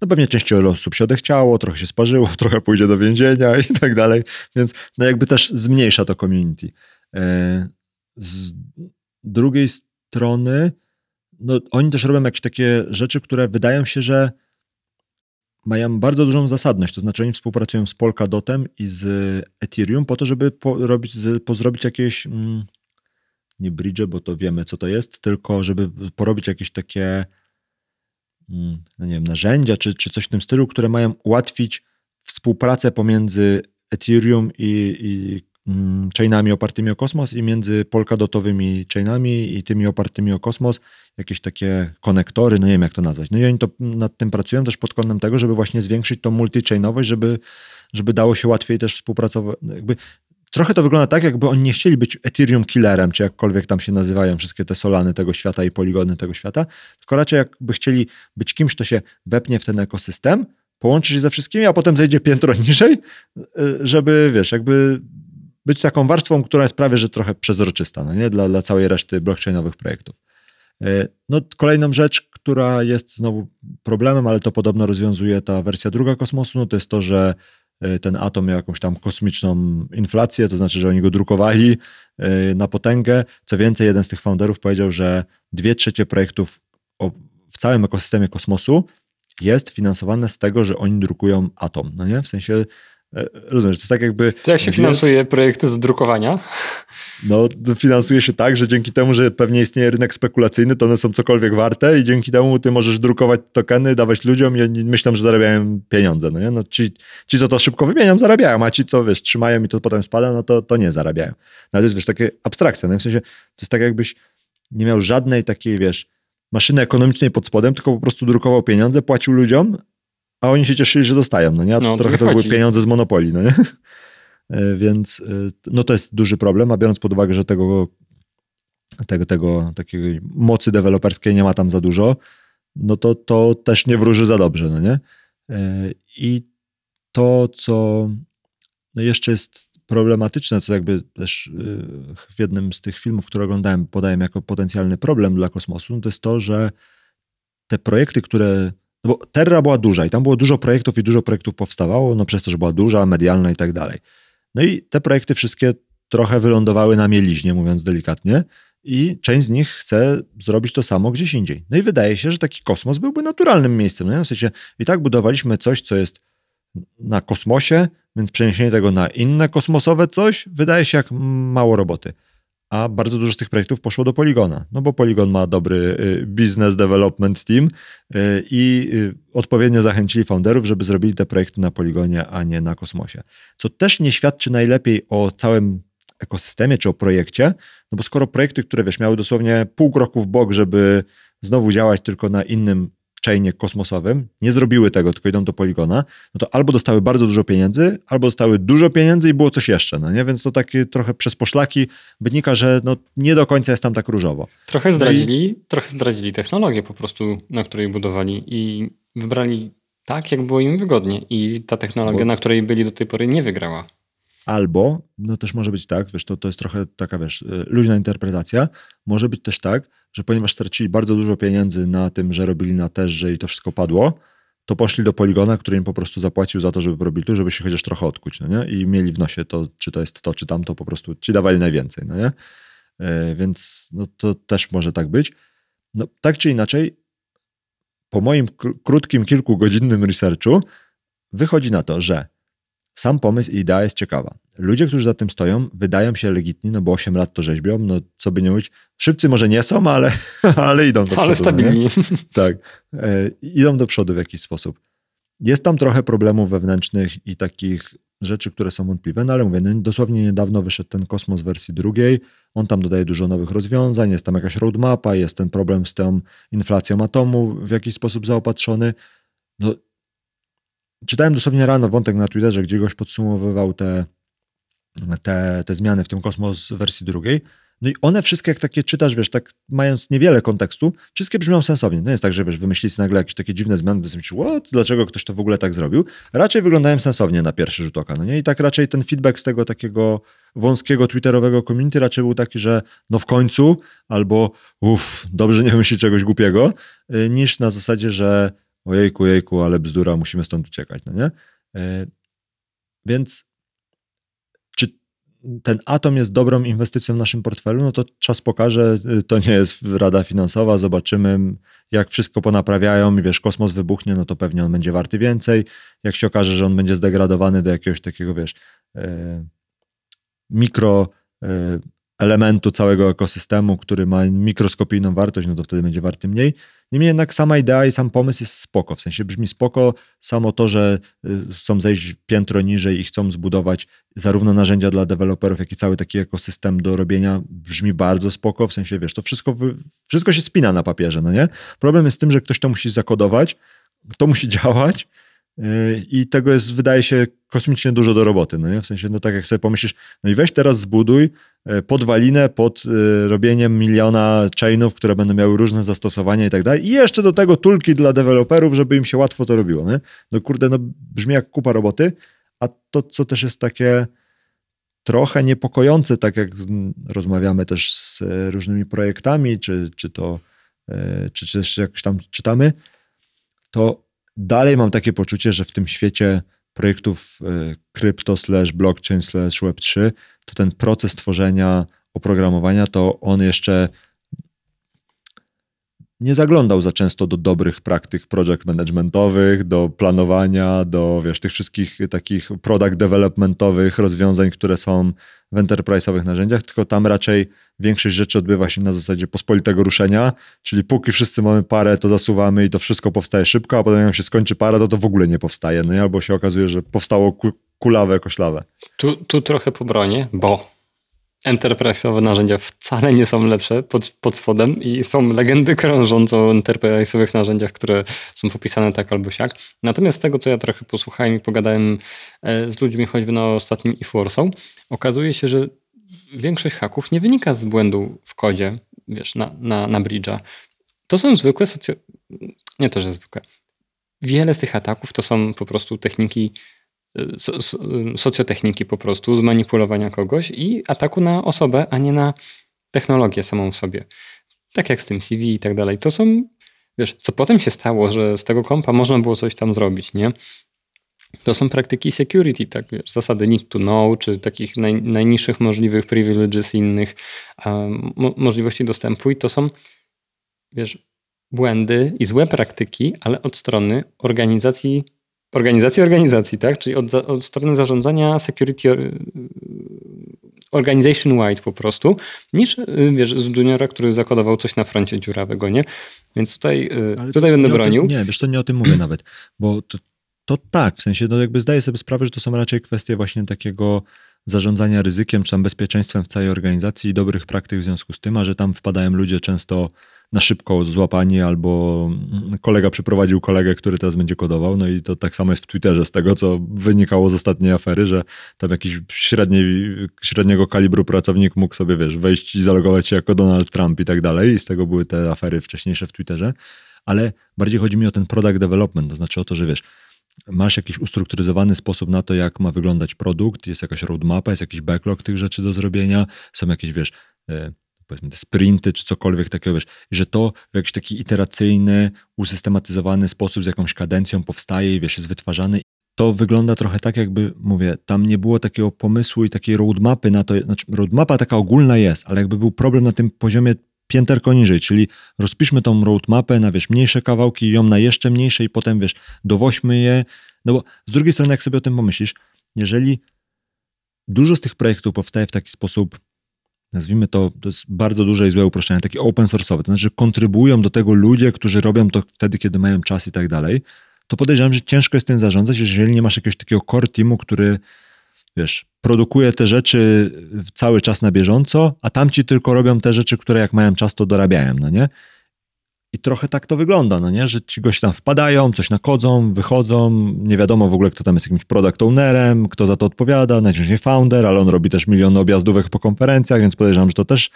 S1: no pewnie części osób się odechciało, trochę się sparzyło, [LAUGHS] trochę pójdzie do więzienia i tak dalej, więc no jakby też zmniejsza to community. E, z drugiej strony, no oni też robią jakieś takie rzeczy, które wydają się, że mają bardzo dużą zasadność, to znaczy oni współpracują z Polkadotem i z Ethereum po to, żeby po, robić, po zrobić jakieś mm, nie bridge, bo to wiemy, co to jest, tylko żeby porobić jakieś takie mm, no nie wiem, narzędzia czy, czy coś w tym stylu, które mają ułatwić współpracę pomiędzy Ethereum i, i mm, chainami opartymi o kosmos i między polkadotowymi chainami i tymi opartymi o kosmos, jakieś takie konektory, no nie wiem jak to nazwać. No i oni to nad tym pracują też pod kątem tego, żeby właśnie zwiększyć tą multi-chainowość, żeby, żeby dało się łatwiej też współpracować. Jakby Trochę to wygląda tak, jakby oni nie chcieli być Ethereum killerem, czy jakkolwiek tam się nazywają wszystkie te solany tego świata i poligony tego świata, tylko raczej jakby chcieli być kimś, kto się wepnie w ten ekosystem, połączy się ze wszystkimi, a potem zejdzie piętro [LAUGHS] niżej, y, żeby, wiesz, jakby być taką warstwą, która jest prawie, że trochę przezroczysta, no nie? Dla, dla całej reszty blockchainowych projektów. Y, no, kolejną rzecz, która jest znowu problemem, ale to podobno rozwiązuje ta wersja druga kosmosu, no to jest to, że ten atom miał jakąś tam kosmiczną inflację, to znaczy, że oni go drukowali e, na potęgę. Co więcej, jeden z tych founderów powiedział, że dwie trzecie projektów w całym ekosystemie kosmosu jest finansowane z tego, że oni drukują atom. No nie? W sensie E, rozumiesz, to jest tak jakby...
S2: To jak się finansuje projekty z drukowania?
S1: No, finansuje się tak, że dzięki temu, że pewnie istnieje rynek spekulacyjny, to one są cokolwiek warte i dzięki temu ty możesz drukować tokeny, dawać ludziom i oni myślą, że zarabiają pieniądze, no nie? No ci, ci, co to szybko wymienią, zarabiają, a ci, co, wiesz, trzymają i to potem spada, no to, to nie zarabiają. No to jest, wiesz, takie abstrakcja, no w sensie, to jest tak jakbyś nie miał żadnej takiej, wiesz, maszyny ekonomicznej pod spodem, tylko po prostu drukował pieniądze, płacił ludziom, a oni się cieszyli, że dostają, no nie? A no, trochę to były pieniądze z monopolii, no nie? E, więc e, no to jest duży problem, a biorąc pod uwagę, że tego, tego, tego takiej mocy deweloperskiej nie ma tam za dużo, no to to też nie wróży za dobrze, no nie? E, I to, co no jeszcze jest problematyczne, co jakby też w jednym z tych filmów, które oglądałem, podaję jako potencjalny problem dla kosmosu, no to jest to, że te projekty, które no bo Terra była duża i tam było dużo projektów i dużo projektów powstawało, no przez to, że była duża, medialna i tak dalej. No i te projekty wszystkie trochę wylądowały na mieliźnie, mówiąc delikatnie, i część z nich chce zrobić to samo gdzieś indziej. No i wydaje się, że taki kosmos byłby naturalnym miejscem. No w sensie i tak budowaliśmy coś, co jest na kosmosie, więc przeniesienie tego na inne kosmosowe coś wydaje się jak mało roboty a bardzo dużo z tych projektów poszło do Poligona, no bo Polygon ma dobry y, business development team y, i y, odpowiednio zachęcili founderów, żeby zrobili te projekty na Poligonie, a nie na kosmosie. Co też nie świadczy najlepiej o całym ekosystemie czy o projekcie, no bo skoro projekty, które wiesz, miały dosłownie pół kroku w bok, żeby znowu działać tylko na innym chainie kosmosowym, nie zrobiły tego, tylko idą do poligona, no to albo dostały bardzo dużo pieniędzy, albo dostały dużo pieniędzy i było coś jeszcze, no nie? Więc to takie trochę przez poszlaki wynika, że no nie do końca jest tam tak różowo.
S2: Trochę zdradzili, no i... trochę zdradzili technologię po prostu, na której budowali i wybrali tak, jak było im wygodnie i ta technologia, Bo... na której byli do tej pory nie wygrała.
S1: Albo, no też może być tak, wiesz, to, to jest trochę taka, wiesz, y, luźna interpretacja, może być też tak, że ponieważ stracili bardzo dużo pieniędzy na tym, że robili na terze i to wszystko padło, to poszli do poligona, który im po prostu zapłacił za to, żeby robili tu, żeby się chociaż trochę odkuć, no nie? I mieli w nosie to, czy to jest to, czy tamto, po prostu ci dawali najwięcej, no nie? Yy, więc no to też może tak być. No tak czy inaczej, po moim krótkim, kilkugodzinnym researchu wychodzi na to, że sam pomysł i idea jest ciekawa. Ludzie, którzy za tym stoją, wydają się legitni, no bo 8 lat to rzeźbią, no co by nie mówić. Szybcy może nie są, ale, [LAUGHS] ale idą do przodu.
S2: Ale stabilni. Nie?
S1: Tak. E, idą do przodu w jakiś sposób. Jest tam trochę problemów wewnętrznych i takich rzeczy, które są wątpliwe, no ale mówię, no, dosłownie niedawno wyszedł ten kosmos wersji drugiej, on tam dodaje dużo nowych rozwiązań, jest tam jakaś roadmapa, jest ten problem z tą inflacją atomu w jakiś sposób zaopatrzony. No, czytałem dosłownie rano wątek na Twitterze, gdzie goś podsumowywał te, te, te zmiany w tym Kosmos wersji drugiej. No i one wszystkie, jak takie czytasz, wiesz, tak mając niewiele kontekstu, wszystkie brzmią sensownie. No jest tak, że wiesz, wymyślili nagle jakieś takie dziwne zmiany, to myślisz, what? Dlaczego ktoś to w ogóle tak zrobił? Raczej wyglądają sensownie na pierwszy rzut oka, no nie? I tak raczej ten feedback z tego takiego wąskiego twitterowego community raczej był taki, że no w końcu, albo uff, dobrze nie wymyślić czegoś głupiego, y, niż na zasadzie, że ojejku, jejku, ale bzdura, musimy stąd uciekać, no nie? E, więc ten atom jest dobrą inwestycją w naszym portfelu, no to czas pokaże, y, to nie jest rada finansowa, zobaczymy jak wszystko ponaprawiają i wiesz, kosmos wybuchnie, no to pewnie on będzie warty więcej, jak się okaże, że on będzie zdegradowany do jakiegoś takiego, wiesz, e, mikro e, elementu całego ekosystemu, który ma mikroskopijną wartość, no to wtedy będzie warty mniej. Niemniej jednak sama idea i sam pomysł jest spoko, w sensie brzmi spoko, samo to, że y, chcą zejść piętro niżej i chcą zbudować zarówno narzędzia dla deweloperów, jak i cały taki ekosystem do robienia brzmi bardzo spoko, w sensie wiesz, to wszystko, wszystko się spina na papierze, no nie? Problem jest z tym, że ktoś to musi zakodować, to musi [LAUGHS] działać, i tego jest, wydaje się, kosmicznie dużo do roboty. No nie? W sensie, no tak jak sobie pomyślisz, no i weź teraz zbuduj podwalinę pod e, robieniem miliona chainów, które będą miały różne zastosowania i tak dalej. I jeszcze do tego tulki dla deweloperów, żeby im się łatwo to robiło. Nie? No kurde, no brzmi jak kupa roboty, a to, co też jest takie trochę niepokojące, tak jak rozmawiamy też z e, różnymi projektami, czy, czy to, czy też jak tam czytamy, to dalej mam takie poczucie, że w tym świecie projektów e, krypto slash blockchain slash web3, to ten proces tworzenia oprogramowania, to on jeszcze nie zaglądał za często do dobrych praktyk project managementowych, do planowania, do wiesz, tych wszystkich takich product developmentowych rozwiązań, które są w enterprise'owych narzędziach, tylko tam raczej większość rzeczy odbywa się na zasadzie pospolitego ruszenia, czyli póki wszyscy mamy parę, to zasuwamy i to wszystko powstaje szybko, a potem jak się skończy para, to to w ogóle nie powstaje, no albo się okazuje, że powstało kulawe, koślawe.
S2: Tu, tu trochę po bronie, bo enterprise'owe narzędzia wcale nie są lepsze pod, pod spodem i są legendy krążące o enterprise'owych narzędziach, które są popisane tak albo siak. Natomiast z tego, co ja trochę posłuchałem i pogadałem e, z ludźmi choćby na ostatnim if Warsaw, okazuje się, że większość haków nie wynika z błędu w kodzie, wiesz, na, na, na bridge'a. To są zwykłe socjo... Nie to, że zwykłe. Wiele z tych ataków to są po prostu techniki socjotechniki po prostu, zmanipulowania kogoś i ataku na osobę, a nie na technologię samą w sobie. Tak jak z tym CV i tak dalej. To są, wiesz, co potem się stało, że z tego kompa można było coś tam zrobić, nie? To są praktyki security, tak wiesz, zasady need to know, czy takich naj, najniższych możliwych privileges innych um, mo możliwości dostępu i to są, wiesz, błędy i złe praktyki, ale od strony organizacji organizacji organizacji, tak? Czyli od, od strony zarządzania security organization wide po prostu, niż y, wiesz, z juniora, który zakodował coś na froncie dziurawego, nie? Więc tutaj, Ale tutaj będę bronił.
S1: Tym, nie, wiesz, to nie o tym mówię nawet, bo to, to tak, w sensie, no jakby zdaję sobie sprawę, że to są raczej kwestie właśnie takiego zarządzania ryzykiem, czy tam bezpieczeństwem w całej organizacji i dobrych praktyk w związku z tym, a że tam wpadają ludzie często na szybko złapani, albo kolega przyprowadził kolegę, który teraz będzie kodował. No i to tak samo jest w Twitterze z tego, co wynikało z ostatniej afery, że tam jakiś średniej, średniego kalibru pracownik mógł sobie, wiesz, wejść i zalogować się jako Donald Trump i tak dalej. I z tego były te afery wcześniejsze w Twitterze. Ale bardziej chodzi mi o ten product development, to znaczy o to, że wiesz, masz jakiś ustrukturyzowany sposób na to, jak ma wyglądać produkt, jest jakaś roadmapa, jest jakiś backlog tych rzeczy do zrobienia, są jakieś, wiesz, e, powiedzmy te sprinty czy cokolwiek takiego, wiesz, że to w jakiś taki iteracyjny, usystematyzowany sposób z jakąś kadencją powstaje i wiesz, jest wytwarzany. To wygląda trochę tak, jakby, mówię, tam nie było takiego pomysłu i takiej roadmapy na to, znaczy roadmapa taka ogólna jest, ale jakby był problem na tym poziomie pięterko niżej, czyli rozpiszmy tą roadmapę na, wiesz, mniejsze kawałki, ją na jeszcze mniejsze i potem, wiesz, dowoźmy je, no bo z drugiej strony, jak sobie o tym pomyślisz, jeżeli dużo z tych projektów powstaje w taki sposób nazwijmy to, to jest bardzo duże i złe uproszczenie, takie open source'owe, to znaczy, kontrybują do tego ludzie, którzy robią to wtedy, kiedy mają czas i tak dalej, to podejrzewam, że ciężko jest tym zarządzać, jeżeli nie masz jakiegoś takiego core teamu, który, wiesz, produkuje te rzeczy cały czas na bieżąco, a tamci tylko robią te rzeczy, które jak mają czas, to dorabiają, no nie? I trochę tak to wygląda, no nie? Że ci goście tam wpadają, coś nakodzą, wychodzą, nie wiadomo w ogóle, kto tam jest jakimś product ownerem, kto za to odpowiada, najczęściej founder, ale on robi też miliony objazdówek po konferencjach, więc podejrzewam, że to też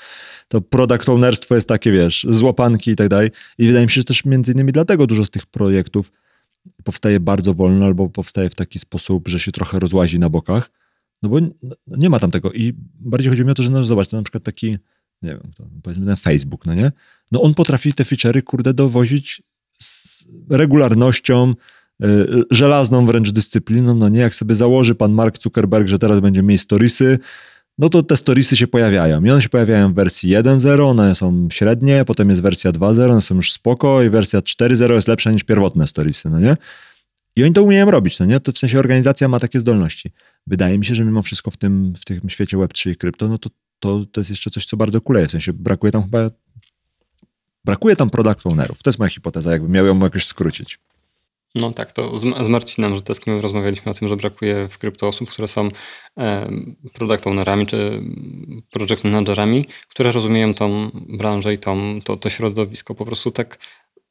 S1: to product ownerstwo jest takie, wiesz, złapanki i tak dalej. I wydaje mi się, że też między innymi dlatego dużo z tych projektów powstaje bardzo wolno albo powstaje w taki sposób, że się trochę rozłazi na bokach, no bo nie ma tam tego. I bardziej chodzi mi o to, że no zobacz, to na przykład taki, nie wiem, to powiedzmy ten Facebook, no nie? no on potrafi te feature'y, kurde, dowozić z regularnością, y, żelazną wręcz dyscypliną, no nie, jak sobie założy pan Mark Zuckerberg, że teraz będzie mieć storiesy, no to te storiesy się pojawiają. I one się pojawiają w wersji 1.0, one są średnie, potem jest wersja 2.0, one są już spoko i wersja 4.0 jest lepsza niż pierwotne storiesy, no nie? I oni to umieją robić, no nie? To w sensie organizacja ma takie zdolności. Wydaje mi się, że mimo wszystko w tym, w tym świecie Web3 i krypto, no to, to, to jest jeszcze coś, co bardzo kuleje. W sensie brakuje tam chyba Brakuje tam product ownerów. To jest moja hipoteza, jakbym miał ją jakoś skrócić.
S2: No tak, to z, z Marcinem Żyteckim rozmawialiśmy o tym, że brakuje w krypto osób, które są e, product ownerami czy project managerami, które rozumieją tą branżę i tą, to, to środowisko po prostu tak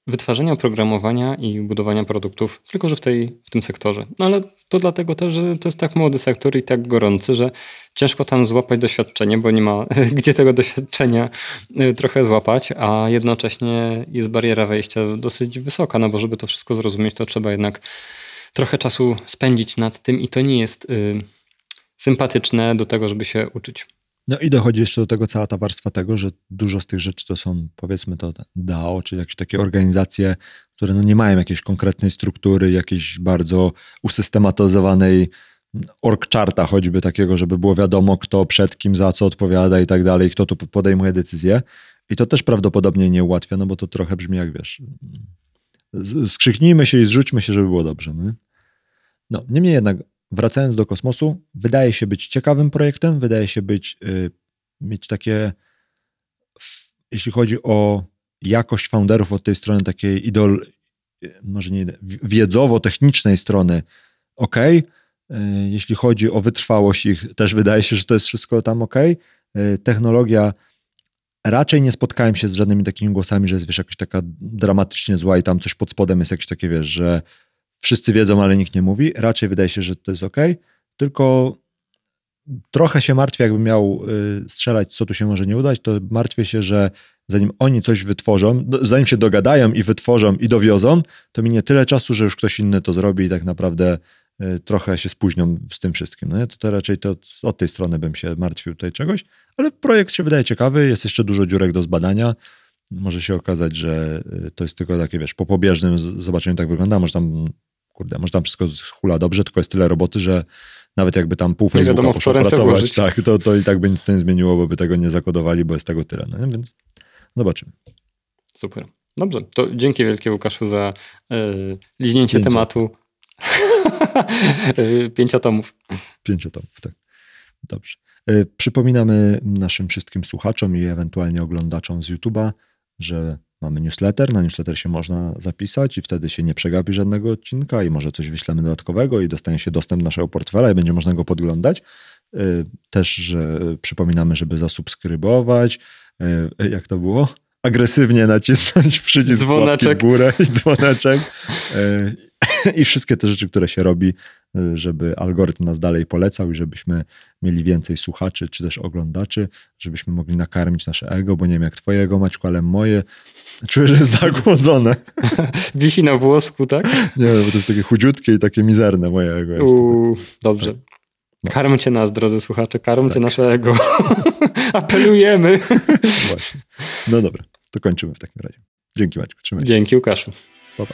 S2: wytwarzania oprogramowania i budowania produktów, tylko że w, tej, w tym sektorze. No ale to dlatego też, że to jest tak młody sektor i tak gorący, że ciężko tam złapać doświadczenie, bo nie ma [LAUGHS] gdzie tego doświadczenia y, trochę złapać, a jednocześnie jest bariera wejścia dosyć wysoka, no bo żeby to wszystko zrozumieć, to trzeba jednak trochę czasu spędzić nad tym i to nie jest y, sympatyczne do tego, żeby się uczyć.
S1: No i dochodzi jeszcze do tego cała ta warstwa tego, że dużo z tych rzeczy to są powiedzmy to DAO, czy jakieś takie organizacje, które no nie mają jakiejś konkretnej struktury, jakiejś bardzo usystematyzowanej org charta choćby takiego, żeby było wiadomo kto przed kim za co odpowiada i tak dalej, kto tu podejmuje decyzje. I to też prawdopodobnie nie ułatwia, no bo to trochę brzmi jak wiesz, skrzyknijmy się i zrzućmy się, żeby było dobrze. No, no niemniej jednak wracając do kosmosu, wydaje się być ciekawym projektem, wydaje się być, y, mieć takie, jeśli chodzi o jakość founderów od tej strony takiej idol, y, może nie wiedzowo-technicznej strony, ok. Jeśli chodzi o wytrwałość ich, też wydaje się, że to jest wszystko tam ok. technologia raczej nie spotkałem się z żadnymi takimi głosami, że jest wiesz, jakaś taka dramatycznie zła i tam coś pod spodem jest jakieś takie, wiesz, że wszyscy wiedzą, ale nikt nie mówi. Raczej wydaje się, że to jest ok, tylko trochę się martwię, jakbym miał y, strzelać, co tu się może nie udać, to martwię się, że zanim oni coś wytworzą, zanim się dogadają i wytworzą i dowiozą, to minie tyle czasu, że już ktoś inny to zrobi i tak naprawdę y, trochę się spóźnią z tym wszystkim. No, to, to raczej to od tej strony bym się martwił tutaj czegoś, ale projekt się wydaje ciekawy, jest jeszcze dużo dziurek do zbadania. Może się okazać, że y, to jest tylko takie, wiesz, po pobieżnym zobaczeniu tak wygląda, może tam, kurde, może tam wszystko hula dobrze, tylko jest tyle roboty, że nawet jakby tam pół Facebooka wiadomo, poszło pracować, tak, to, to i tak by nic to nie zmieniło, bo by tego nie zakodowali, bo jest tego tyle. No, więc zobaczymy.
S2: Super. Dobrze, to dzięki wielkie Łukaszu za yy, liźnięcie Pięcio. tematu. [LAUGHS] Pięciotomów.
S1: Pięciotomów, tak. Dobrze. Yy, przypominamy naszym wszystkim słuchaczom i ewentualnie oglądaczom z YouTube'a, że Mamy newsletter, na newsletter się można zapisać i wtedy się nie przegapi żadnego odcinka i może coś wyślemy dodatkowego i dostanie się dostęp do naszego portfela i będzie można go podglądać. Y, też że przypominamy, żeby zasubskrybować. Y, jak to było? Agresywnie nacisnąć przycisk dzwoneczek. w górę i dzwoneczek. Y, [LAUGHS] I wszystkie te rzeczy, które się robi, żeby algorytm nas dalej polecał i żebyśmy mieli więcej słuchaczy czy też oglądaczy, żebyśmy mogli nakarmić nasze ego, bo nie wiem jak twojego Maćku, ale moje [LAUGHS] czuję, że jest zagłodzone. [LAUGHS]
S2: Wisi na włosku, tak?
S1: Nie, bo to jest takie chudziutkie i takie mizerne moje ego. Jest Uuu,
S2: dobrze. Tak. No. Karmcie nas, drodzy słuchacze, karmcie tak. nasze ego. Apelujemy.
S1: Właśnie. No dobra, to kończymy w takim razie. Dzięki Maćku, trzymaj
S2: Dzięki Łukaszu.
S1: Pa, pa.